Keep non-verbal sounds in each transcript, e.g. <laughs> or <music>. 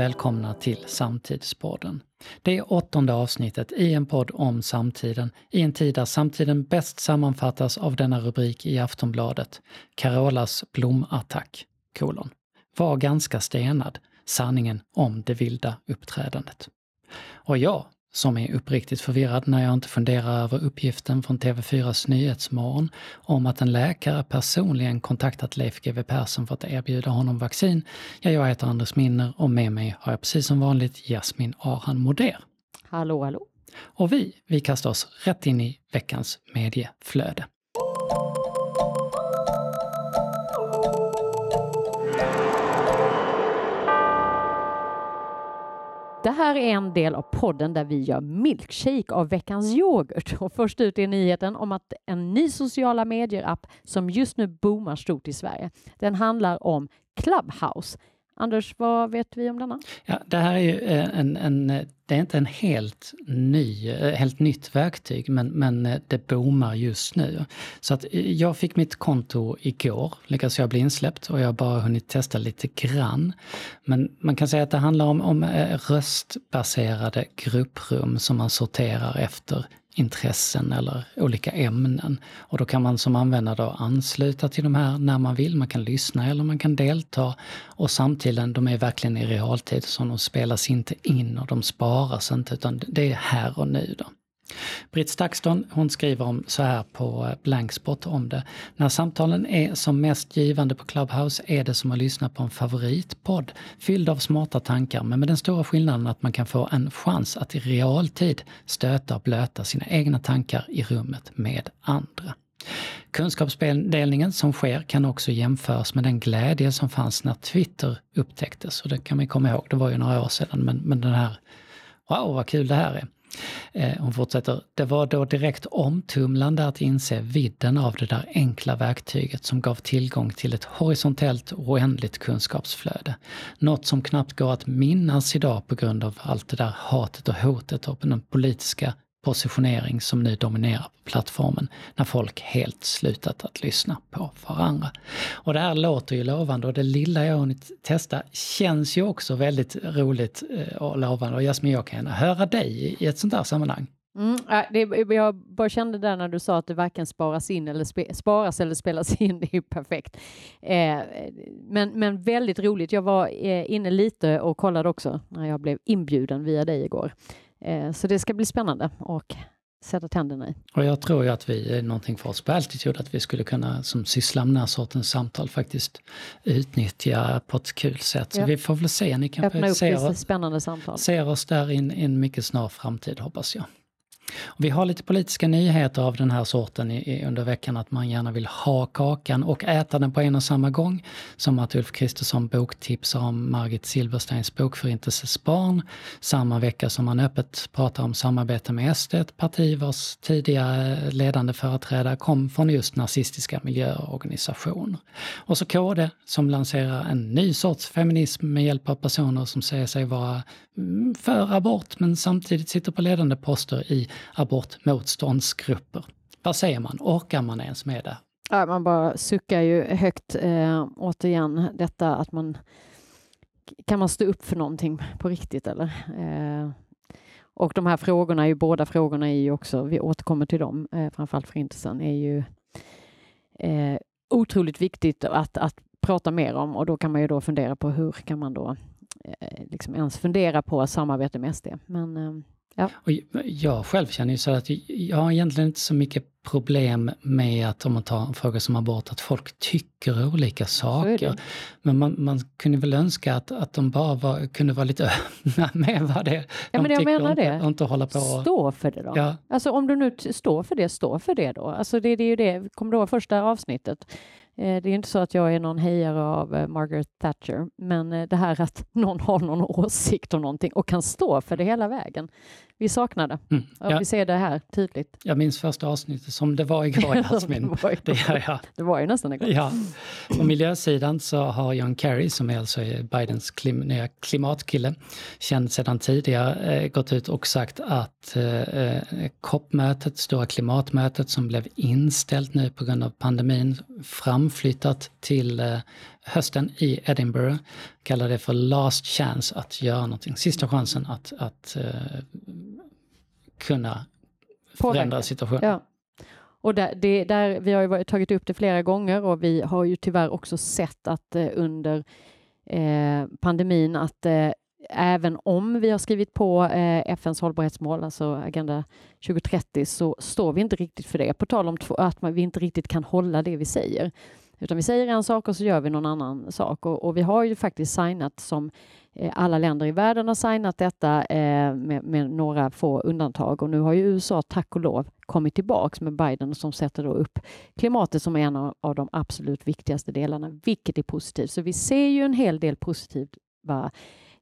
välkomna till Samtidspodden. Det är åttonde avsnittet i en podd om samtiden, i en tid där samtiden bäst sammanfattas av denna rubrik i Aftonbladet. Carolas blomattack, kolon. Var ganska stenad, sanningen om det vilda uppträdandet. Och jag, som är uppriktigt förvirrad när jag inte funderar över uppgiften från TV4s Nyhetsmorgon om att en läkare personligen kontaktat Leif GW Persson för att erbjuda honom vaccin. Ja, jag heter Anders Minner och med mig har jag precis som vanligt Jasmin Arhan Moder. Hallå, hallå. Och vi, vi kastar oss rätt in i veckans medieflöde. Det här är en del av podden där vi gör milkshake av veckans yoghurt. <laughs> Och först ut är nyheten om att en ny sociala medier-app som just nu boomar stort i Sverige. Den handlar om Clubhouse. Anders, vad vet vi om denna? Ja, det här är ju eh, en, en, eh, det är inte en helt ny, eh, helt nytt verktyg, men, men det boomar just nu. Så att jag fick mitt konto igår, lyckades jag bli insläppt och jag har bara hunnit testa lite grann. Men man kan säga att det handlar om, om röstbaserade grupprum som man sorterar efter intressen eller olika ämnen. Och då kan man som användare ansluta till de här när man vill. Man kan lyssna eller man kan delta. Och samtidigt, de är verkligen i realtid, så de spelas inte in och de sparas inte, utan det är här och nu. Då. Britt Stakston hon skriver om så här på eh, Blankspot om det. När samtalen är som mest givande på Clubhouse är det som att lyssna på en favoritpodd fylld av smarta tankar men med den stora skillnaden att man kan få en chans att i realtid stöta och blöta sina egna tankar i rummet med andra. Kunskapsdelningen som sker kan också jämföras med den glädje som fanns när Twitter upptäcktes. Och det kan man komma ihåg, det var ju några år sedan, men, men den här, wow vad kul det här är. Eh, hon fortsätter, det var då direkt omtumlande att inse vidden av det där enkla verktyget som gav tillgång till ett horisontellt oändligt kunskapsflöde. Något som knappt går att minnas idag på grund av allt det där hatet och hotet och den politiska positionering som nu dominerar på plattformen när folk helt slutat att lyssna på varandra. Och det här låter ju lovande och det lilla jag hunnit testa känns ju också väldigt roligt eh, och lovande. Och Jasmin, jag kan gärna höra dig i ett sånt här sammanhang. Mm, det, jag bara kände där när du sa att det varken sparas in eller spe, sparas eller spelas in, det är ju perfekt. Eh, men, men väldigt roligt. Jag var eh, inne lite och kollade också när jag blev inbjuden via dig igår. Eh, så det ska bli spännande och sätta tänderna i. Och jag tror ju att vi är någonting för oss på Altitude, att vi skulle kunna som syssla med den här sortens samtal faktiskt utnyttja på ett kul sätt. Så ja. vi får väl se, ni kanske ser, spännande samtal. ser oss där i en mycket snar framtid hoppas jag. Vi har lite politiska nyheter av den här sorten i, i, under veckan, att man gärna vill ha kakan och äta den på en och samma gång. Som att Ulf Kristersson boktipsar om Margit Silbersteins bok Förintelsens barn, samma vecka som man öppet pratar om samarbete med SD, ett parti vars tidigare ledande företrädare kom från just nazistiska miljöorganisationer. Och så KD som lanserar en ny sorts feminism med hjälp av personer som säger sig vara mm, för abort men samtidigt sitter på ledande poster i abortmotståndsgrupper. Vad säger man? Orkar man ens med det? Ja, man bara suckar ju högt. Eh, återigen, detta att man kan man stå upp för någonting på riktigt eller? Eh, och de här frågorna, är ju båda frågorna är ju också, vi återkommer till dem, eh, framförallt förintelsen, är ju eh, otroligt viktigt att, att prata mer om och då kan man ju då fundera på hur kan man då eh, liksom ens fundera på samarbete med SD. Men eh, Ja. Och jag själv känner ju så att jag har egentligen inte så mycket problem med att, om man tar en fråga som abort, att folk tycker olika saker. Men man, man kunde väl önska att, att de bara var, kunde vara lite <laughs> öppna med vad det är ja, men jag menar det. Och inte hålla på Stå för det då. Ja. Alltså om du nu står för det, stå för det då. Alltså det, det är ju det, kommer du ihåg första avsnittet? Eh, det är inte så att jag är någon hejare av eh, Margaret Thatcher, men eh, det här att någon har någon åsikt om någonting och kan stå för det hela vägen. Vi saknar det. Mm, ja. Vi ser det här tydligt. Jag minns första avsnittet som det var igår, <laughs> Jasmin. det, var det, ja, ja. det var ju nästan igår. Ja. På miljösidan så har John Kerry, som är alltså Bidens klim, nya klimatkille, känd sedan tidigare, gått ut och sagt att eh, COP-mötet, stora klimatmötet som blev inställt nu på grund av pandemin, fram framflyttat till eh, hösten i Edinburgh. Kallar det för last chance att göra någonting. Sista chansen att, att uh, kunna Påverka. förändra situationen. Ja. Och där, det, där, vi har ju tagit upp det flera gånger och vi har ju tyvärr också sett att eh, under eh, pandemin att eh, även om vi har skrivit på eh, FNs hållbarhetsmål, alltså Agenda 2030, så står vi inte riktigt för det. På tal om att vi inte riktigt kan hålla det vi säger. Utan vi säger en sak och så gör vi någon annan sak. Och, och vi har ju faktiskt signat som eh, alla länder i världen har signat detta eh, med, med, några få undantag. Och nu har ju USA, tack och lov, kommit tillbaks med Biden som sätter då upp klimatet som en av, av de absolut viktigaste delarna, vilket är positivt. Så vi ser ju en hel del positivt va,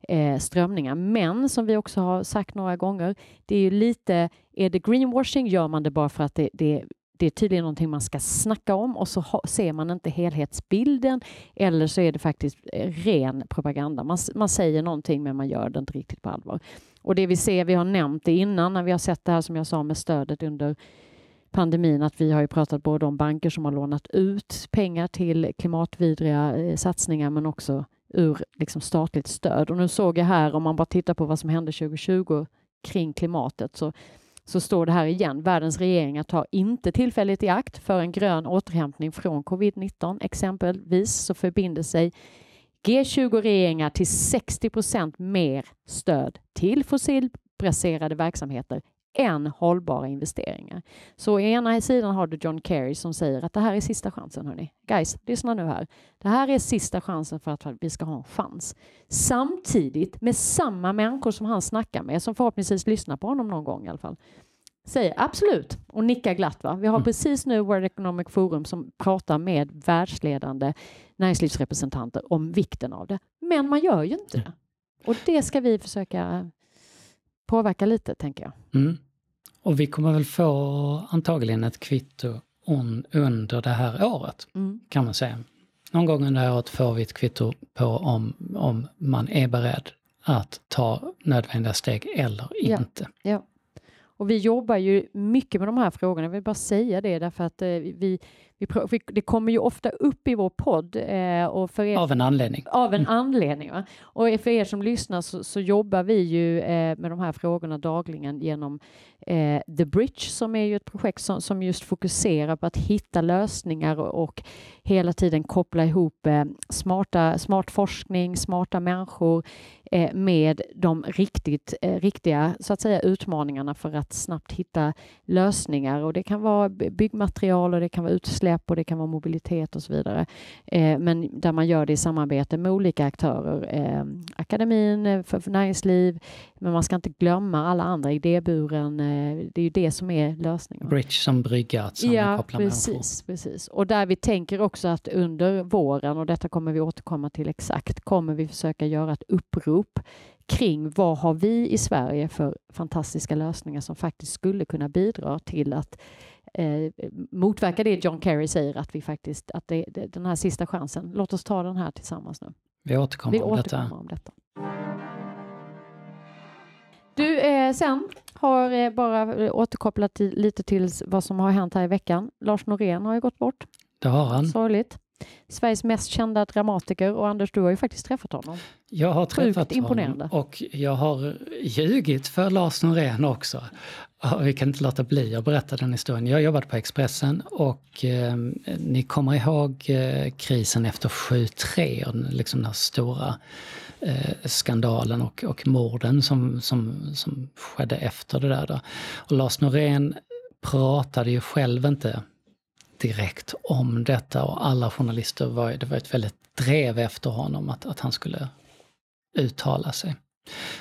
eh, strömningar. Men som vi också har sagt några gånger, det är ju lite, är det greenwashing gör man det bara för att det, det det är tydligen någonting man ska snacka om och så ha, ser man inte helhetsbilden eller så är det faktiskt eh, ren propaganda. Man, man säger någonting men man gör det inte riktigt på allvar. Och det vi ser, vi har nämnt det innan när vi har sett det här som jag sa med stödet under pandemin att vi har ju pratat både om banker som har lånat ut pengar till klimatvidriga eh, satsningar men också ur liksom statligt stöd. Och nu såg jag här, om man bara tittar på vad som hände 2020 kring klimatet, så, så står det här igen. Världens regeringar tar inte tillfället i akt för en grön återhämtning från covid-19. Exempelvis så förbinder sig G20-regeringar till 60 procent mer stöd till fossilbaserade verksamheter än hållbara investeringar. Så å ena sidan har du John Kerry som säger att det här är sista chansen. Hörni. Guys, lyssna nu här. Det här är sista chansen för att vi ska ha en chans. Samtidigt med samma människor som han snackar med, som förhoppningsvis lyssnar på honom någon gång i alla fall, säger absolut och nickar glatt. Va? Vi har mm. precis nu World Economic Forum som pratar med världsledande näringslivsrepresentanter om vikten av det. Men man gör ju inte det. Och det ska vi försöka påverka lite, tänker jag. Mm. Och vi kommer väl få antagligen ett kvitto on, under det här året, mm. kan man säga. Någon gång under det här året får vi ett kvitto på om, om man är beredd att ta nödvändiga steg eller inte. Ja, ja. Och vi jobbar ju mycket med de här frågorna, jag vill bara säga det därför att eh, vi, vi, det kommer ju ofta upp i vår podd. Eh, och för er, av en anledning. Av en mm. anledning. Va? Och för er som lyssnar så, så jobbar vi ju eh, med de här frågorna dagligen genom eh, The Bridge som är ju ett projekt som, som just fokuserar på att hitta lösningar och, och hela tiden koppla ihop eh, smarta, smart forskning, smarta människor eh, med de riktigt, eh, riktiga så att säga, utmaningarna för att snabbt hitta lösningar. Och det kan vara byggmaterial och det kan vara utsläpp och det kan vara mobilitet och så vidare. Eh, men där man gör det i samarbete med olika aktörer. Eh, akademin, eh, för, för näringsliv, men man ska inte glömma alla andra, idéburen. Eh, det är ju det som är lösningen. Bridge som brygga, att Ja, precis, precis. Och där vi tänker också att under våren, och detta kommer vi återkomma till exakt, kommer vi försöka göra ett upprop kring vad har vi i Sverige för fantastiska lösningar som faktiskt skulle kunna bidra till att eh, motverka det John Kerry säger att vi faktiskt, att det, det, den här sista chansen, låt oss ta den här tillsammans nu. Vi återkommer, vi om, återkommer detta. om detta. Du, eh, sen har eh, bara eh, återkopplat till, lite till vad som har hänt här i veckan. Lars Norén har ju gått bort. Det har han. Sorgligt. Sveriges mest kända dramatiker och Anders, du har ju faktiskt träffat honom. Jag har träffat honom och jag har ljugit för Lars Norén också. Vi kan inte låta bli att berätta den historien. Jag jobbade på Expressen och eh, ni kommer ihåg eh, krisen efter 7-3, liksom den här stora eh, skandalen och, och morden som, som, som skedde efter det där. Då. Och Lars Norén pratade ju själv inte direkt om detta och alla journalister var, det var ett väldigt drev efter honom att, att han skulle uttala sig.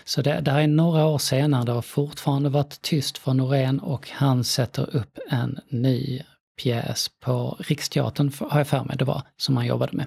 Så det, det är några år senare, det har fortfarande varit tyst för Norén och han sätter upp en ny pjäs på Riksteatern, har jag för mig det var, som han jobbade med.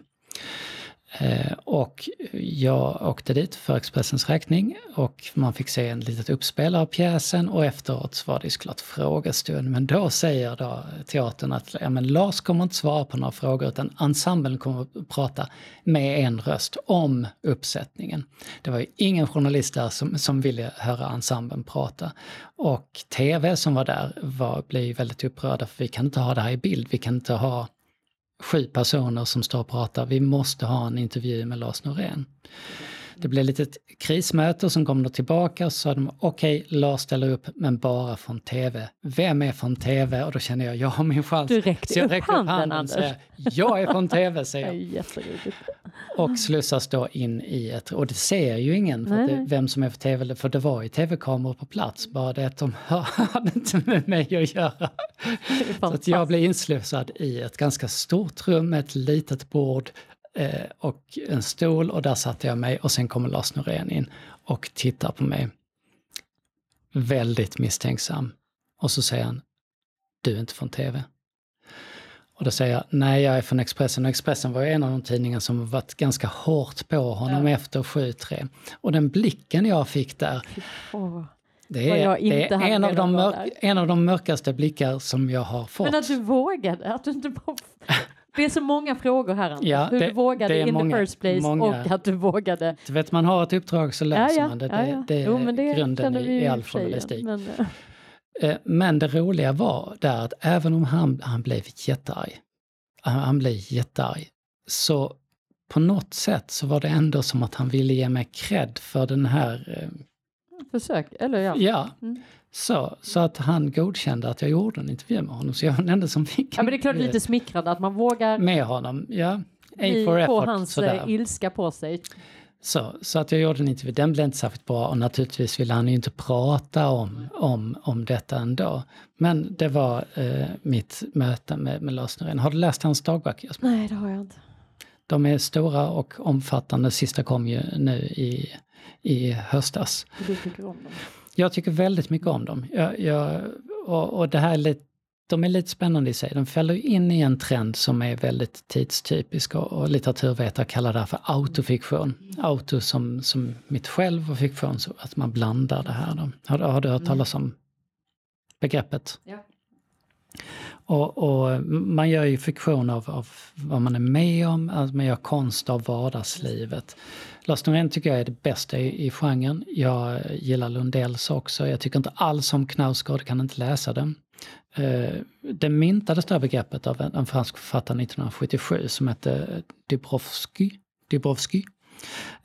Eh, och jag åkte dit för Expressens räkning och man fick se en litet uppspel av pjäsen och efteråt var det såklart frågestund. Men då säger då teatern att ja, men Lars kommer inte svara på några frågor utan ensemblen kommer att prata med en röst om uppsättningen. Det var ju ingen journalist där som, som ville höra ensemblen prata. Och TV som var där var, blev väldigt upprörda för vi kan inte ha det här i bild, vi kan inte ha sju personer som står och pratar, vi måste ha en intervju med Lars Norén. Det blev lite ett krismöte och sen kom de tillbaka och sa de okej, okay, Lars ställer upp men bara från TV. Vem är från TV? Och då känner jag, jag har min chans. Du räckte, så jag upp handen, handen Anders. Säger, jag är från TV, säger jag. <laughs> Och slussas då in i ett, och det ser ju ingen för det, vem som är för TV, för det var ju TV-kameror på plats, bara det att de <laughs> hade inte med mig att göra. Så att jag blev inslussad i ett ganska stort rum med ett litet bord och en stol och där satte jag mig och sen kommer Lars Norén in och tittar på mig. Väldigt misstänksam. Och så säger han, du är inte från TV. Och då säger jag, nej jag är från Expressen. Och Expressen var ju en av de tidningar som varit ganska hårt på honom ja. efter 7-3. Och den blicken jag fick där, oh. det är, det är en, av de mörk, en av de mörkaste blickar som jag har fått. Men att du vågade, att du inte Det är så många frågor här Anders. Ja, Hur det, du vågade in många, the first place många. och att du vågade. Du vet man har ett uppdrag så löser ja, man det. Det, det är jo, det grunden i, i all journalistik. Men, <laughs> eh, men det roliga var där att även om han, han blev jättearg, han blev jättearg, så på något sätt så var det ändå som att han ville ge mig cred för den här... Eh, Försök, eller ja. Ja. Mm. Så, så att han godkände att jag gjorde en intervju med honom. Så jag var den enda som fick Ja men det är klart lite smickrande att man vågar med honom. Ja, A for effort. Hans sådär. Eh, ilska på sig. Så, så att jag gjorde en intervju, den blev inte särskilt bra och naturligtvis ville han ju inte prata om, om, om detta ändå. Men det var eh, mitt möte med, med Lars Norén. Har du läst hans dagböcker? Nej, det har jag inte. De är stora och omfattande, sista kom ju nu i, i höstas. Du tycker om dem? Jag tycker väldigt mycket om dem. Jag, jag, och, och det här är lite, de är lite spännande i sig. De fäller in i en trend som är väldigt tidstypisk och, och litteraturvetare kallar det för autofiktion. Auto som, som mitt själv och fiktion, så att man blandar det här. Då. Har, har du hört talas om begreppet? Ja. Och, och, man gör ju fiktion av, av, vad man är med om, alltså man gör konst av vardagslivet. Lars Norén tycker jag är det bästa i, i genren. Jag gillar Lundells också. Jag tycker inte alls om Knausgård, kan inte läsa den. Uh, det myntades det här begreppet av en, en fransk författare 1977 som hette Dubrovsky. Dubrovsky.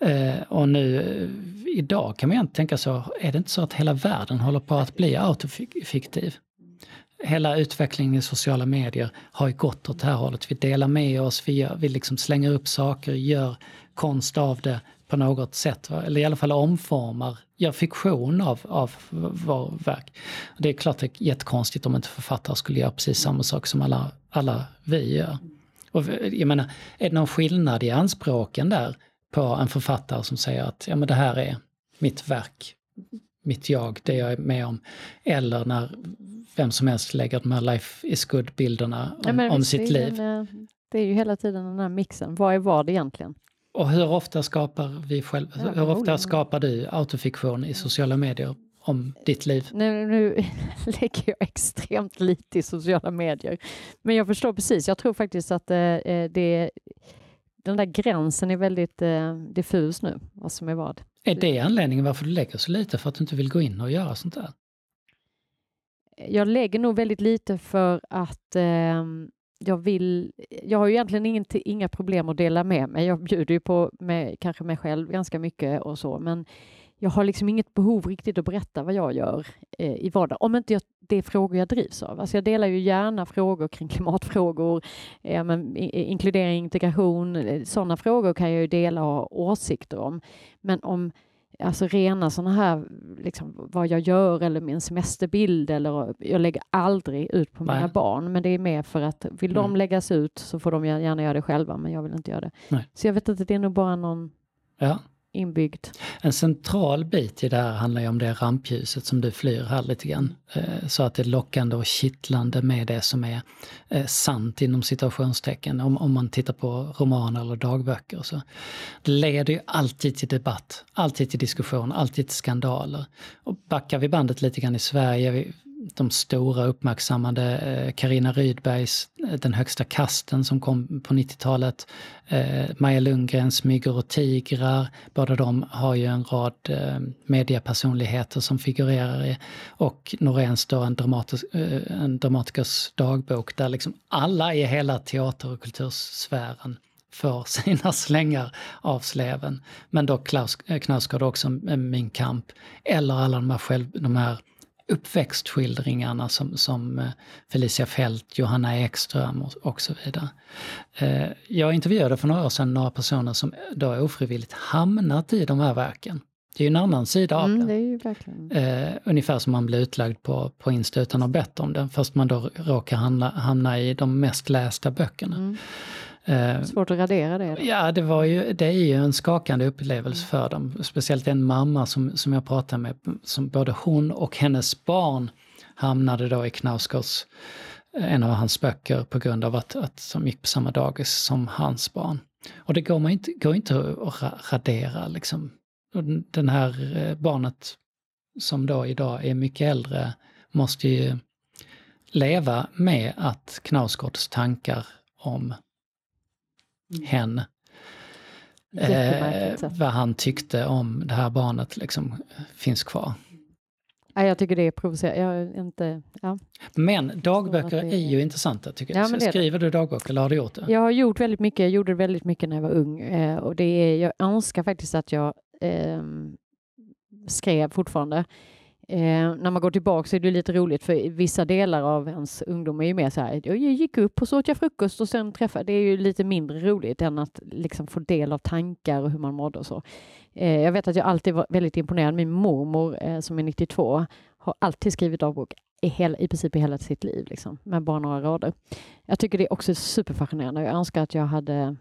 Uh, eh, och nu uh, idag kan man ju tänka så, är det inte så att hela världen håller på att bli autofiktiv? hela utvecklingen i sociala medier har ju gått åt det här hållet. Vi delar med oss, vi, gör, vi liksom slänger upp saker, gör konst av det på något sätt. Eller i alla fall omformar, gör fiktion av, av vår verk. Det är klart det är jättekonstigt om inte författare skulle göra precis samma sak som alla, alla vi gör. Och jag menar, är det någon skillnad i anspråken där på en författare som säger att ja, men det här är mitt verk, mitt jag, det jag är med om. Eller när vem som helst lägger de här life is good-bilderna om, ja, om sitt liv. Eh, det är ju hela tiden den här mixen, vad är vad egentligen? Och hur ofta skapar vi själva, ja, hur ofta skapar du autofiktion i sociala medier om ditt liv? Nu, nu <laughs> lägger jag extremt lite i sociala medier. Men jag förstår precis, jag tror faktiskt att eh, eh det den där gränsen är väldigt eh, diffus nu, vad som är vad. Är det anledningen varför du lägger så lite, för att du inte vill gå in och göra sånt där? Jag lägger nog väldigt lite för att eh, jag vill, jag har ju egentligen inget, inga problem att dela med mig. Jag bjuder ju på med, kanske mig själv ganska mycket och så, men jag har liksom inget behov riktigt att berätta vad jag gör eh, i vardagen, om inte jag, det är frågor jag drivs av. Alltså jag delar ju gärna frågor kring <laughs> klimatfrågor, eh, men, inkludering, integration, eh, sådana frågor kan jag ju dela och ha åsikter om. Men om alltså rena sådana här, liksom, vad jag gör eller min semesterbild eller jag lägger aldrig ut på mina Nej. barn. Men det är mer för att vill mm. de läggas ut så får de gärna göra det själva, men jag vill inte göra det. Nej. Så jag vet inte, det är nog bara någon ja inbyggt. En central bit i det här handlar ju om det rampljuset som du flyr här lite grann. Eh, så att det är lockande och kittlande med det som är eh, sant inom situationstecken. Om, om man tittar på romaner eller dagböcker. Så. Det leder ju alltid till debatt, alltid till diskussion, alltid till skandaler. Och backar vi bandet lite grann i Sverige, de stora uppmärksammade eh, Karina Rydbergs eh, Den högsta kasten som kom på 90-talet. Eh, Maja Lundgrens Myggor och tigrar. Båda de har ju en rad mediepersonligheter som figurerar i. Och Noréns då en, dramatisk, en dramatikers dagbok där liksom alla i hela teater och kultursfären får <laughs> sina slängar av sleven. Men då Klaus, Knausgård också Min kamp. Eller alla de här, själv, de här uppväxtskildringarna som, som eh, Felicia Fält, Johanna Ekström och, och så vidare. Eh, jag intervjuade för några år sedan några personer som då ofrivilligt hamnat i de här verken. Det är ju en annan sida av mm, det. det eh, ungefär som man blir utlagd på, på Insta utan att ha bett om det, fast man då råkar hamna, hamna i de mest lästa böckerna. Mm. Eh, Svårt att radera det? Ja, det, var ju, det är ju en skakande upplevelse för dem. Speciellt en mamma som, som jag pratade med, som både hon och hennes barn hamnade då i Knausgårds, eh, en av hans böcker, på grund av att, att de gick på samma dagis som hans barn. Och det går, man inte, går inte att radera liksom. Den här eh, barnet som då idag är mycket äldre måste ju leva med att Knausgårds tankar om Mm. Hen. Eh, vad han tyckte om det här barnet liksom finns kvar. Ja, jag tycker det är provocerande. Inte, ja. Men dagböcker är, är ju intressanta tycker jag. Ja, Skriver du dagbok eller har du gjort det? Jag har gjort väldigt mycket. Jag gjorde väldigt mycket när jag var ung. Eh, och det är, jag önskar faktiskt att jag eh, skrev fortfarande. Eh, när man går tillbaka så är det lite roligt för vissa delar av ens ungdom är ju mer så här, jag gick upp och så åt jag frukost och sen träffade, det är ju lite mindre roligt än att liksom få del av tankar och hur man mådde och så. Eh, jag vet att jag alltid var väldigt imponerad, min mormor eh, som är 92 har alltid skrivit dagbok i, hela, i princip i hela sitt liv, liksom, med bara några rader. Jag tycker det är också superfascinerande. Jag önskar att jag hade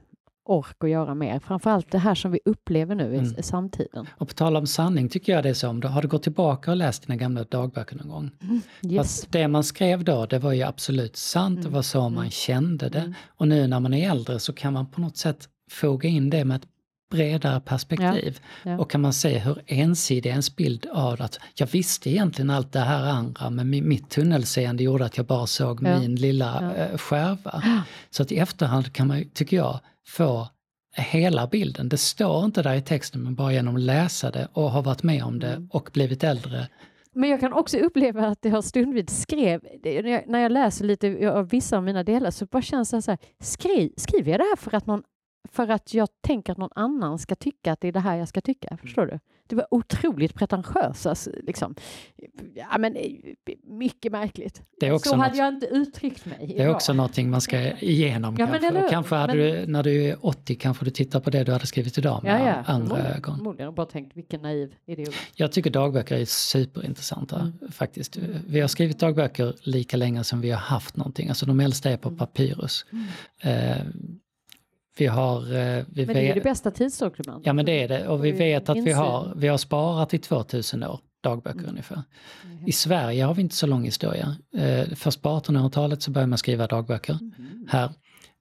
ork att göra mer. Framförallt det här som vi upplever nu mm. i samtiden. Och på tal om sanning tycker jag det är så, om du, har du gått tillbaka och läst dina gamla dagböcker någon gång? Mm. Yes. det man skrev då, det var ju absolut sant, mm. det var så man mm. kände det. Mm. Och nu när man är äldre så kan man på något sätt foga in det med ett bredare perspektiv. Ja, ja. Och kan man se hur ensidig ens bild av att jag visste egentligen allt det här andra men mitt tunnelseende gjorde att jag bara såg ja. min lilla ja. skärva. <gasps> Så att i efterhand kan man, tycker jag, få hela bilden. Det står inte där i texten men bara genom att läsa det och ha varit med om det mm. och blivit äldre. Men jag kan också uppleva att jag stundvis skrev, när jag läser lite av vissa av mina delar så bara känns det så här, skri, skriver jag det här för att någon för att jag tänker att någon annan ska tycka att det är det här jag ska tycka. Mm. Förstår du? Det var otroligt pretentiösa, liksom. Ja, men eh, mycket märkligt. Det är också Så något, hade jag inte uttryckt mig. Det är idag. också någonting man ska igenom ja, kanske. Men kanske hade men, du, när du är 80 kanske du tittar på det du hade skrivit idag med ja, ja. andra Mål, ögon. Förmodligen och bara tänkt vilken naiv idiot. Jag tycker dagböcker är superintressanta mm. faktiskt. Vi har skrivit dagböcker lika länge som vi har haft någonting. Alltså de äldsta är på mm. papyrus. Mm. Eh, vi har... Eh, vi men det är det bästa tidsdokumentet. Ja men det är det och vi vet att vi har, vi har sparat i 2000 år dagböcker mm. ungefär. I Sverige har vi inte så lång historia. Eh, först på 1800-talet så började man skriva dagböcker mm. här.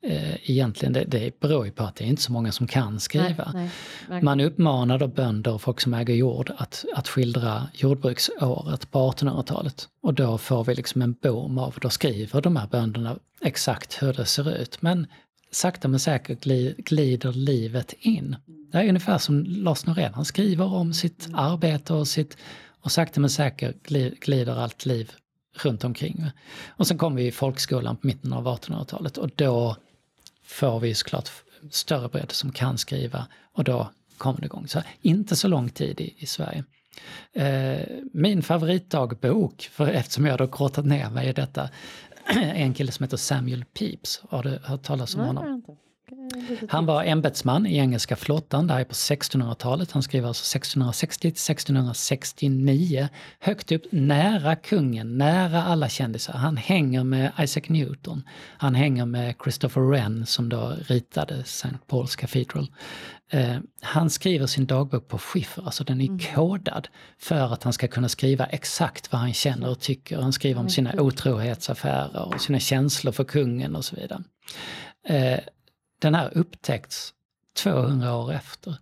Eh, egentligen, det, det beror ju på att det är inte så många som kan skriva. Nej, nej, man uppmanar då bönder och folk som äger jord att, att skildra jordbruksåret på 1800-talet. Och då får vi liksom en boom av, då skriver de här bönderna exakt hur det ser ut. Men sakta men säkert glider livet in. Det är ungefär som Lars Norén, han skriver om sitt arbete och sitt och sakta men säkert glider allt liv runt omkring. Och sen kommer vi i folkskolan på mitten av 1800-talet och då får vi såklart större bredd som kan skriva och då kommer det igång. Så inte så lång tid i, i Sverige. Eh, min favoritdagbok, för eftersom jag då grottat ner mig i detta, <clears throat> en kille som heter Samuel Pepys. Har du hört talas om Nej, honom? Han var ämbetsman i engelska flottan, där är på 1600-talet. Han skriver alltså 1660 till 1669. Högt upp, nära kungen, nära alla kändisar. Han hänger med Isaac Newton. Han hänger med Christopher Wren som då ritade St. Paul's Cathedral. Eh, han skriver sin dagbok på skiffer, alltså den är mm. kodad för att han ska kunna skriva exakt vad han känner och tycker. Han skriver om sina otrohetsaffärer och sina känslor för kungen och så vidare. Eh, den här upptäckts 200 år efter.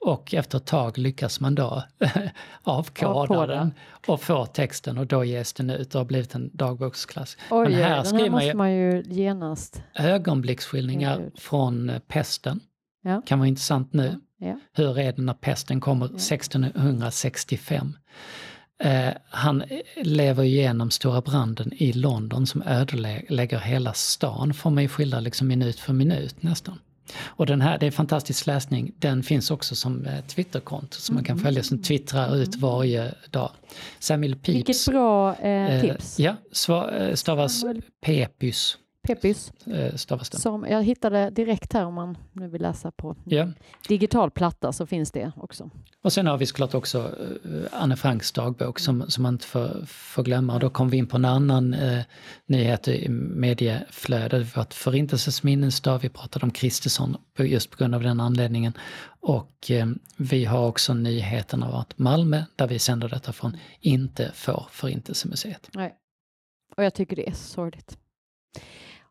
Och efter ett tag lyckas man då <laughs> avkoda den och få texten och då ges den ut och har blivit en dagboksklass. Oj, Men här här skriver man måste man ju genast... ögonblicksskildringar Herregud. från pesten. Ja. Kan vara intressant nu. Ja. Hur är det när pesten kommer 1665? Eh, han lever igenom stora branden i London som ödelägger hela stan, får man ju skildra liksom minut för minut nästan. Och den här, det är fantastisk läsning, den finns också som eh, Twitterkonto som man kan följa som twittrar ut varje dag. Samuel Pepys. Vilket bra eh, eh, tips. Ja, stavas Samuel- Pepys. Pepys. Eh, stavas den. Som jag hittade direkt här om man nu vill läsa på Ja. digital platta så finns det också. Och sen har vi såklart också eh, Anne Franks dagbok som, som man inte får, får glömma. Och då kom vi in på en annan eh, nyhet i medieflödet. Det var ett Förintelsens minnesdag, vi pratade om Kristersson just på grund av den anledningen. Och eh, vi har också nyheten av att Malmö, där vi sänder detta från, inte får Förintelsemuseet. Nej. Och jag tycker det är sorgligt.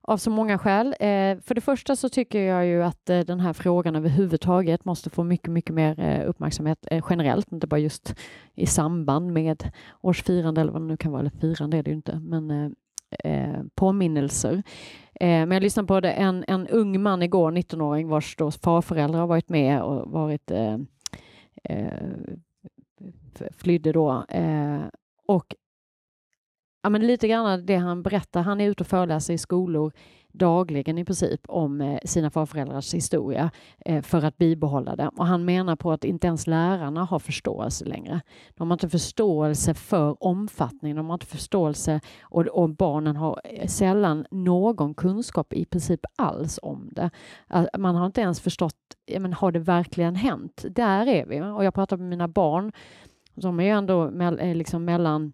Av så många skäl. Eh, för det första så tycker jag ju att eh, den här frågan överhuvudtaget måste få mycket, mycket mer eh, uppmärksamhet eh, generellt, inte bara just i samband med årsfirande eller vad det nu kan vara, eller firande är det ju inte, men eh, eh, påminnelser. Men jag lyssnade på det, en, en ung man igår, 19-åring, vars då farföräldrar har varit med och varit flydde då. Och ja, men lite grann det han berättar. Han är ute och föreläser i skolor dagligen i princip om eh, sina farföräldrars historia eh, för att bibehålla det. Och han menar på att inte ens lärarna har förståelse längre. De har inte förståelse för omfattningen, de har inte förståelse och, och barnen har eh, sällan någon kunskap i princip alls om det. Man har inte ens förstått, ja, men har det verkligen hänt? Där är vi. Och jag pratar med mina barn, de är ju ändå liksom mellan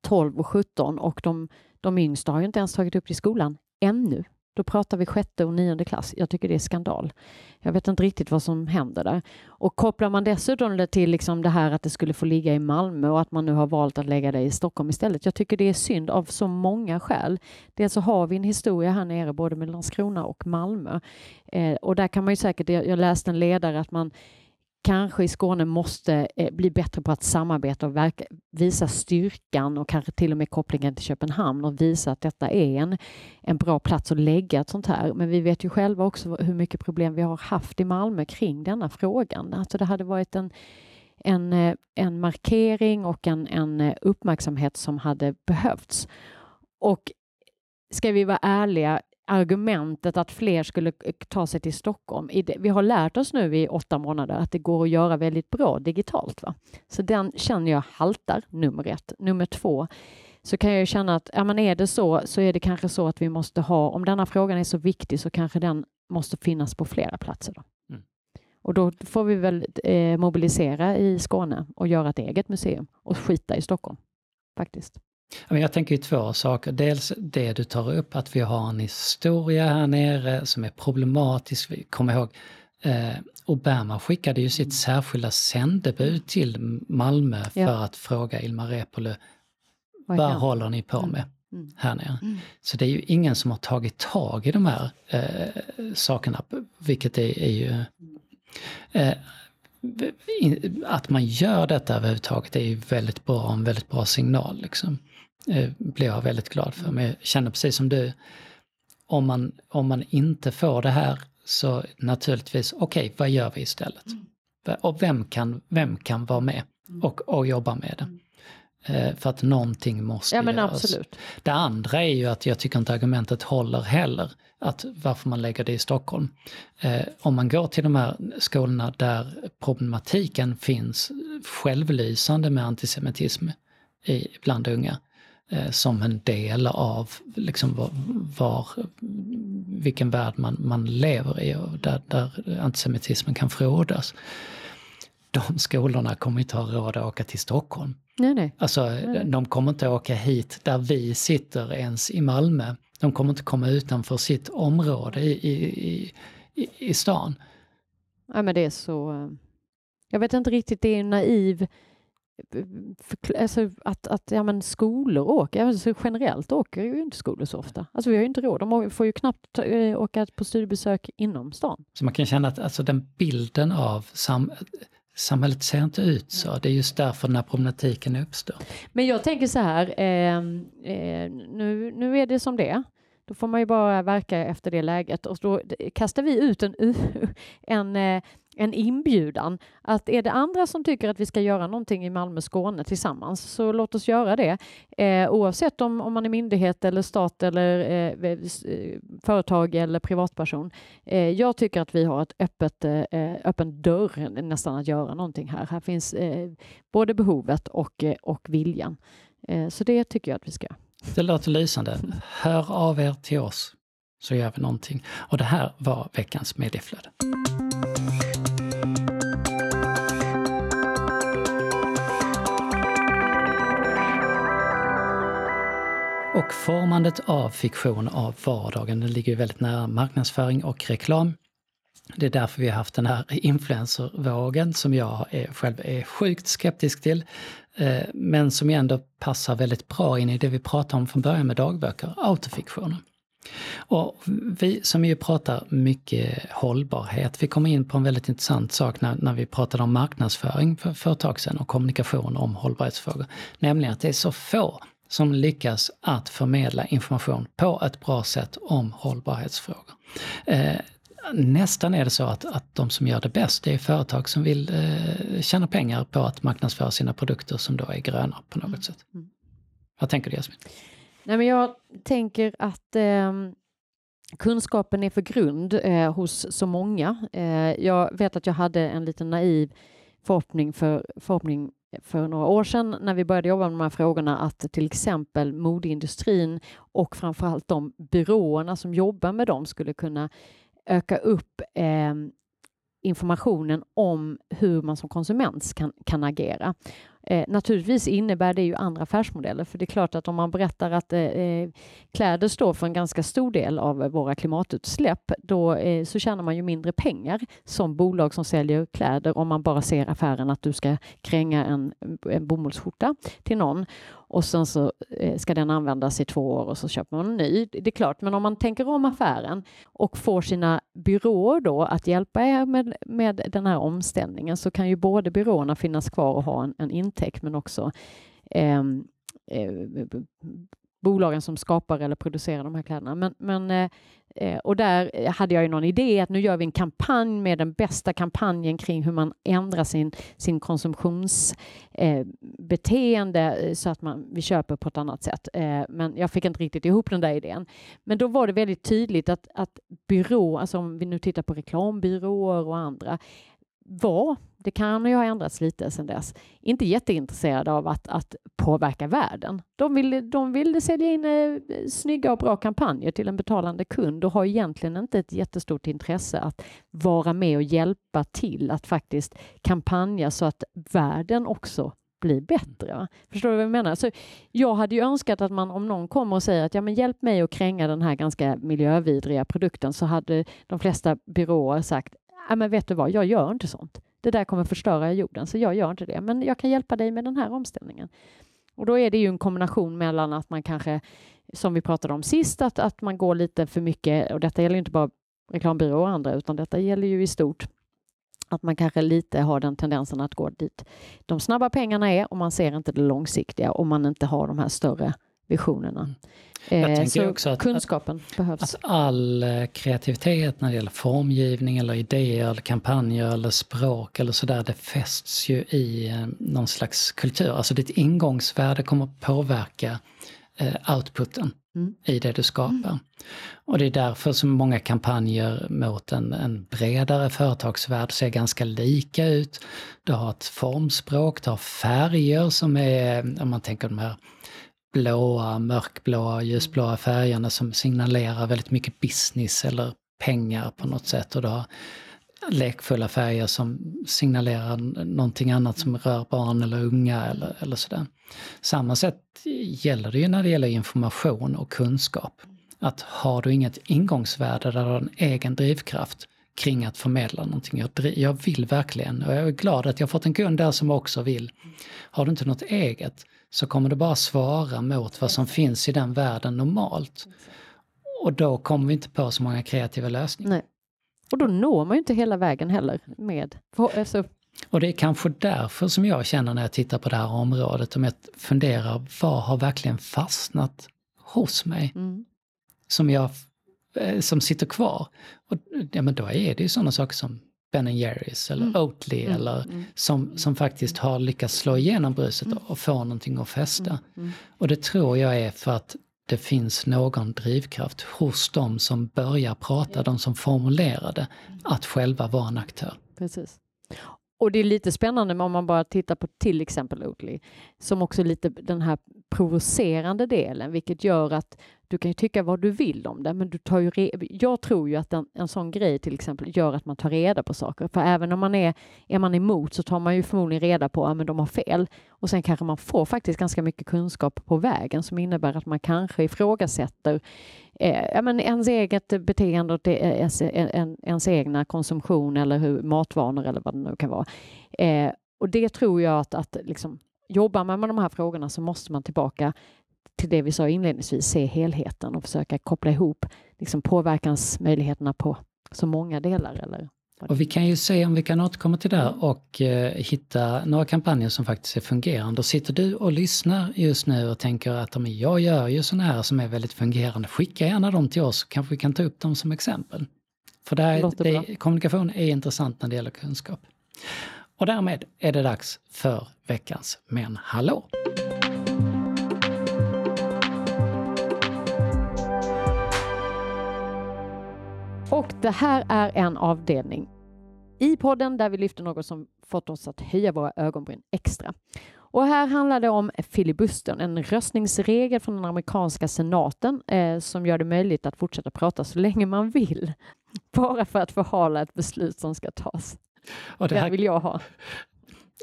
12 och 17 och de, de yngsta har ju inte ens tagit upp det i skolan ännu. Då pratar vi sjätte och nionde klass. Jag tycker det är skandal. Jag vet inte riktigt vad som händer där. Och kopplar man dessutom det till liksom det här att det skulle få ligga i Malmö och att man nu har valt att lägga det i Stockholm istället. Jag tycker det är synd av så många skäl. Dels så har vi en historia här nere både med Landskrona och Malmö. Eh, och där kan man ju säkert, jag, jag läste en ledare att man kanske i Skåne måste eh, bli bättre på att samarbeta och verka, visa styrkan och kanske till och med kopplingen till Köpenhamn och visa att detta är en, en bra plats att lägga ett sånt här. Men vi vet ju själva också hur mycket problem vi har haft i Malmö kring denna frågan. Alltså det hade varit en, en, eh, en markering och en, en eh, uppmärksamhet som hade behövts. Och ska vi vara ärliga, argumentet att fler skulle ta sig till Stockholm. Vi har lärt oss nu i åtta månader att det går att göra väldigt bra digitalt. Va? Så den känner jag haltar, nummer ett. Nummer två, så kan jag känna att ja, men är det så, så är det kanske så att vi måste ha, om denna frågan är så viktig så kanske den måste finnas på flera platser. Då. Mm. Och då får vi väl eh, mobilisera i Skåne och göra ett eget museum och skita i Stockholm. Faktiskt. Jag tänker ju två saker. Dels det du tar upp, att vi har en historia här nere som är problematisk. Kommer ihåg eh, Obama skickade ju sitt särskilda sändebud till Malmö för Ja. att fråga Ilmar Reepalu, Vad håller ni på Mm. med Mm. här nere? Mm. Så det är ju ingen som har tagit tag i de här eh, sakerna, vilket är, är ju... Eh, in- att man gör detta överhuvudtaget är ju väldigt bra, en väldigt bra signal. Liksom. Eh, blir jag väldigt glad för. Men jag känner precis som du, om man, om man inte får det här så naturligtvis, okej, vad gör vi istället? Och vem kan, vem kan vara med och, och jobba med det? Eh, för att någonting måste Ja men göras. absolut. Det andra är ju att jag tycker inte argumentet håller heller, att varför man lägger det i Stockholm. Eh, om man går till de här skolorna där problematiken finns självlysande med antisemitism i, bland unga, som en del av liksom var, var, vilken värld man, man lever i och där, där antisemitismen kan frodas. De skolorna kommer inte ha råd att åka till Stockholm. Nej, nej. Alltså, Nej. de kommer inte åka hit där vi sitter ens i Malmö. De kommer inte komma utanför sitt område i, i, i, i, i stan. Ja, men det är så... eh, Jag vet inte riktigt, det är en naiv för, alltså att, att ja, men skolor åker, alltså generellt åker ju inte skolor så ofta. Alltså vi har ju inte råd, de får ju knappt eh, åka på studiebesök inom stan. Så man kan känna att alltså, den bilden av sam samhället ser inte ut så. Det är just därför den här problematiken uppstår. Men jag tänker så här, eh, eh, nu, nu är det som det är. Då får man ju bara verka efter det läget och då kastar vi ut en, <laughs> en, eh, en inbjudan att är det andra som tycker att vi ska göra någonting i Malmö Skåne tillsammans så låt oss göra det. Eh, oavsett om, om man är myndighet eller stat eller eh, eh, eh företag eller privatperson. Eh, jag tycker att vi har ett öppet, eh, öppen dörr nästan att göra någonting här. Här finns eh, både behovet och, och viljan. så det tycker jag att vi ska. göra. Det låter lysande. Hör av er till oss så gör vi någonting. Och det här var veckans medieflöde. Och formandet av fiktion av vardagen, det ligger ju väldigt nära marknadsföring och reklam. Det är därför vi har haft den här influencervågen som jag är, själv är sjukt skeptisk till. Eh, men som ändå passar väldigt bra in i det vi pratade om från början med dagböcker, autofiktioner. Och vi som ju pratar mycket hållbarhet, vi kom in på en väldigt intressant sak när, när vi pratade om marknadsföring för, för ett tag sedan och kommunikation om hållbarhetsfrågor. Nämligen att det är så få som lyckas att förmedla information på ett bra sätt om hållbarhetsfrågor. Eh, Nästan är det så att, att de som gör det bäst, det är företag som vill eh, tjäna pengar på att marknadsföra sina produkter som då är gröna på något mm. sätt. Mm. Vad tänker du Jasmin? Nej, men jag tänker att eh, kunskapen är för grund eh, hos så många. Eh, jag vet att jag hade en liten naiv förhoppning för, förhoppning för några år sedan när vi började jobba med de här frågorna att till exempel modeindustrin och framförallt de byråerna som jobbar med dem skulle kunna öka upp eh, informationen om hur man som konsument kan, kan agera. Eh, naturligtvis innebär det ju andra affärsmodeller, för det är klart att om man berättar att eh, eh, kläder står för en ganska stor del av våra klimatutsläpp, då eh, så tjänar man ju mindre pengar som bolag som säljer kläder om man bara ser affären att du ska kränga en, en bomullsskjorta till någon och sen så eh, ska den användas i två år och så köper man en ny. Det är klart, men om man tänker om affären och får sina byråer då att hjälpa er med, med den här omställningen så kan ju både byråerna finnas kvar och ha en, en intäkt men också ehm, eh, eh, bolagen som skapar eller producerar de här kläderna. Men, men, eh, Eh, och där eh, hade jag ju någon idé att nu gör vi en kampanj med den bästa kampanjen kring hur man ändrar sin, sin konsumtionsbeteende eh, så att man, vi köper på ett annat sätt. Men jag fick inte riktigt ihop den där idén. Men då var det väldigt tydligt att, att byrå, alltså om vi nu tittar på reklambyråer och andra, var, det kan ju ha ändrats lite sedan dess, inte jätteintresserade av att, att påverka världen. De ville, de ville sälja in eh, snygga och bra kampanjer till en betalande kund och har egentligen inte ett jättestort intresse att vara med och hjälpa till att faktiskt kampanja så att världen också blir bättre. Förstår du vad jag menar? Så jag hade ju önskat att man om någon kommer och säger att ja, men hjälp mig att kränga den här ganska miljövidriga produkten så hade de flesta byråer sagt ja, men vet du vad, jag gör inte sånt. Det där kommer förstöra jorden, så jag gör inte det. Men jag kan hjälpa dig med den här omställningen. Och då är det ju en kombination mellan att man kanske, som vi pratade om sist, att, att man går lite för mycket, och detta gäller inte bara reklambyråer och andra, utan detta gäller ju i stort, att man kanske lite har den tendensen att gå dit de snabba pengarna är och man ser inte det långsiktiga om man inte har de här större visionerna. Mm. Jag eh, tänker också att, kunskapen att, behövs. Att all eh, kreativitet när det gäller formgivning eller idéer eller kampanjer eller språk eller sådär, det fästs ju i eh, någon slags kultur. Alltså ditt ingångsvärde kommer påverka outputen mm. i det du skapar. Mm. Och det är därför som många kampanjer mot en, en bredare företagsvärld ser ganska lika ut. Du har ett formspråk, du har färger som är, om man tänker de här blåa, mörkblåa, ljusblåa färgerna som signalerar väldigt mycket business eller pengar på något sätt. Och du har lekfulla färger som signalerar någonting annat som rör barn eller unga eller, eller sådär. Samma sätt gäller det ju när det gäller information och kunskap. Att har du inget ingångsvärde där du har en egen drivkraft, kring att förmedla någonting. Jag, jag vill verkligen och jag är glad att jag fått en kund där som också vill. Har du inte något eget så kommer det bara svara mot vad som finns i den världen normalt. Och då kommer vi inte på så många kreativa lösningar. Nej. Och då når man ju inte hela vägen heller med... Alltså... Och det är kanske därför som jag känner när jag tittar på det här området, om jag funderar, vad har verkligen fastnat hos mig? Mm. Som, jag, eh, som sitter kvar. Och, ja, men då är det ju sådana saker som Ben Jerrys eller mm. Oatly mm. eller mm. Som, som faktiskt har lyckats slå igenom bruset mm. och få någonting att fästa. Mm. Och det tror jag är för att det finns någon drivkraft hos de som börjar prata, de som formulerar det, att själva vara en aktör. Precis. Och det är lite spännande om man bara tittar på till exempel Oatly, som också lite den här provocerande delen, vilket gör att du kan ju tycka vad du vill om det, men du tar ju jag tror ju att en, en sån grej till exempel gör att man tar reda på saker. För även om man är, är man emot så tar man ju förmodligen reda på att ja, de har fel. Och sen kanske man får faktiskt ganska mycket kunskap på vägen som innebär att man kanske ifrågasätter eh, ja, men ens eget beteende och eh, ens, en, ens egna konsumtion eller hur, matvanor eller vad det nu kan vara. Eh, och det tror jag att, att liksom, jobbar man med de här frågorna så måste man tillbaka till det vi sa inledningsvis, se helheten och försöka koppla ihop liksom påverkansmöjligheterna på så många delar. Eller och vi kan ju se om vi kan återkomma till det här och eh, hitta några kampanjer som faktiskt är fungerande. Och sitter du och lyssnar just nu och tänker att men jag gör ju sådana här som är väldigt fungerande, skicka gärna dem till oss så kanske vi kan ta upp dem som exempel. För det här, det, kommunikation är intressant när det gäller kunskap. Och därmed är det dags för veckans Men hallå! Och det här är en avdelning i podden där vi lyfter något som fått oss att höja våra ögonbryn extra. Och här handlar det om filibustern, en röstningsregel från den amerikanska senaten eh, som gör det möjligt att fortsätta prata så länge man vill, <laughs> bara för att förhala ett beslut som ska tas. Och det, här, vill jag ha.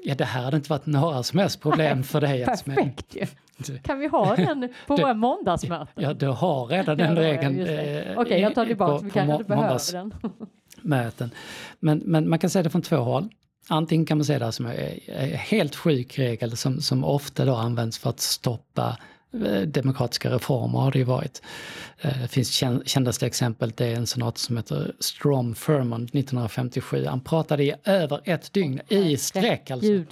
Ja, det här hade inte varit några som helst problem för dig. Perfekt ju! Kan vi ha den på <laughs> våra måndagsmöten? Ja, du har redan <laughs> den regeln. Eh, Okej, okay, jag tar tillbaka, på, vi kanske inte behöver den. <laughs> möten. Men, men man kan säga det från två håll. Antingen kan man se det som en helt sjuk regel som, som ofta då används för att stoppa eh, demokratiska reformer har det ju varit. Eh, det finns kändaste exemplet, det är en senator som heter Strom Thurmond 1957. Han pratade i över ett dygn i sträck alltså.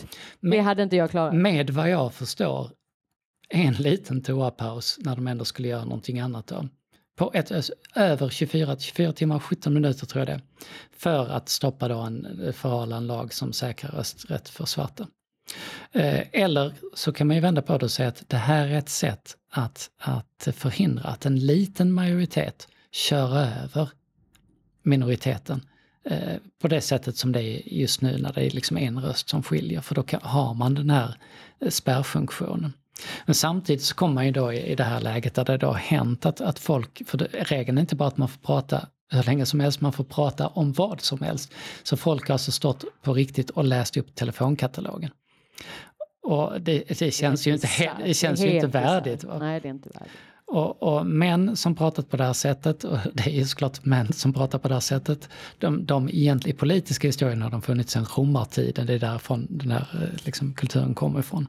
Det hade inte jag klarat. Med vad jag förstår en liten toapaus när de ändå skulle göra någonting annat då. På ett, över 24, 24 timmar och 17 minuter tror jag det. För att stoppa då en, förhala en lag som säkrar rösträtt för svarta. Eh, eller så kan man ju vända på det och säga att det här är ett sätt att, att förhindra att en liten majoritet kör över minoriteten eh, på det sättet som det är just nu när det är liksom en röst som skiljer, för då kan, har man den här eh, spärrfunktionen. Men samtidigt så kommer man ju då i det här läget där det då har hänt att, att folk, för det, regeln är inte bara att man får prata hur länge som helst, man får prata om vad som helst. Så folk har alltså stått på riktigt och läst upp telefonkatalogen. Och det, det känns ju inte, det känns ju inte värdigt. Va? Nej, det är inte värdigt. Och, och, män som pratat på det här sättet, och <laughs> det är ju såklart män som pratar på det här sättet, de, de egentligen politiska historierna har de funnits sedan romartiden, det är därifrån den här eh, liksom, kulturen kommer ifrån.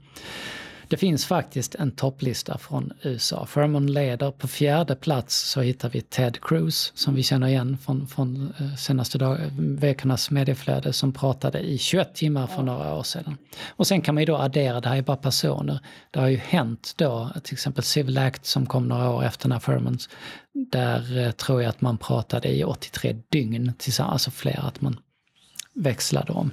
Det finns faktiskt en topplista från USA. Furman leder. På fjärde plats så hittar vi Ted Cruz som vi känner igen från, från eh, senaste dag, veckornas medieflöde som pratade i 21 timmar för några år sedan. Och sen kan man ju då addera, det här är bara personer. Det har ju hänt då, till exempel Civil Act som kom några år efter när Furmans, där eh, tror jag att man pratade i 83 dygn tillsammans, alltså fler, att man växlade om.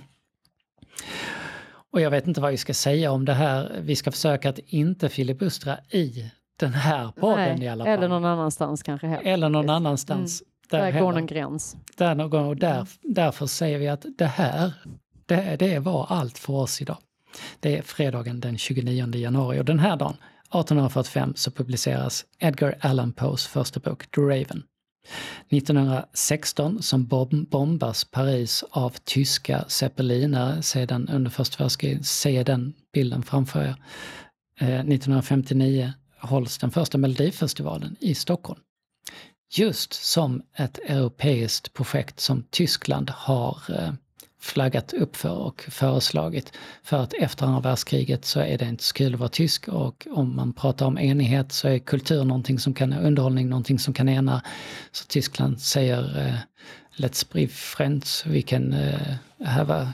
Och jag vet inte vad vi ska säga om det här. Vi ska försöka att inte filibustra i den här podden Nej, i alla fall. Eller någon annanstans kanske. Helt. Eller någon annanstans. Mm. Där, där går någon gräns. Där någon, och där, därför säger vi att det här, det, det var allt för oss idag. Det är fredagen den 29 januari och den här dagen, 1845, så publiceras Edgar Allan Poes första bok The Raven. 1916 som bombas Paris av tyska zeppelinare, sedan under första världskriget, se den bilden framför er. Eh, 1959 hålls den första Melodifestivalen i Stockholm. just som ett europeiskt projekt som Tyskland har eh, flaggat upp för och föreslagit. För att efter andra världskriget så är det inte så kul att vara tysk och om man pratar om enighet så är kultur någonting som kan, underhållning någonting som kan ena. Så Tyskland säger uh, Let's be friends, we can uh, have a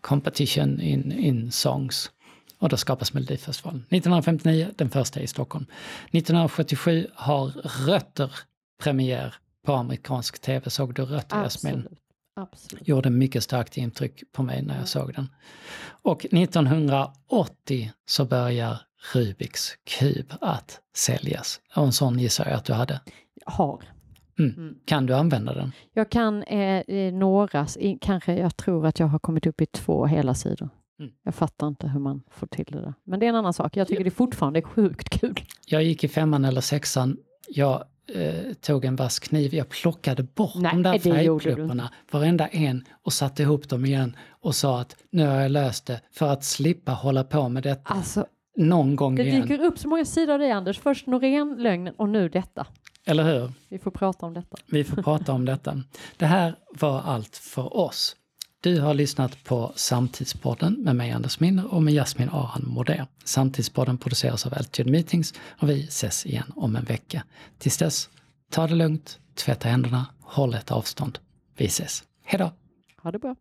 competition in, in songs. Och då skapas Melodifestivalen. 1959, den första i Stockholm. 1977 har Rötter premiär på amerikansk tv. Såg du Rötter, Jasmin? Absolut. Gjorde mycket starkt intryck på mig när jag såg den. Och 1980 så börjar Rubiks kub att säljas. Och en sån gissar jag att du hade. Har. Mm. Mm. Kan du använda den? Jag kan eh, eh några, kanske jag tror att jag har kommit upp i två hela sidor. Mm. Jag fattar inte hur man får till det där. Men det är en annan sak. Jag tycker det fortfarande är sjukt kul. Jag gick i femman eller sexan. Jag eh, tog en vass kniv. Jag plockade bort Nej, de där färgplupparna, varenda en, och satte ihop dem igen och sa att nu har jag löst det för att slippa hålla på med detta alltså, någon gång det igen. Det dyker upp så många sidor av dig Anders. Först Norén-lögnen och nu detta. Eller hur? Vi får prata om detta. Vi får prata om detta. Det här var allt för oss. Du har lyssnat på Samtidspodden med mig Anders Minner och med Jasmin Aran Modé. Samtidspodden produceras av Altitude Meetings och vi ses igen om en vecka. Tills dess, ta det lugnt, tvätta händerna, håll ett avstånd. Vi ses. Hej då! Ha det bra!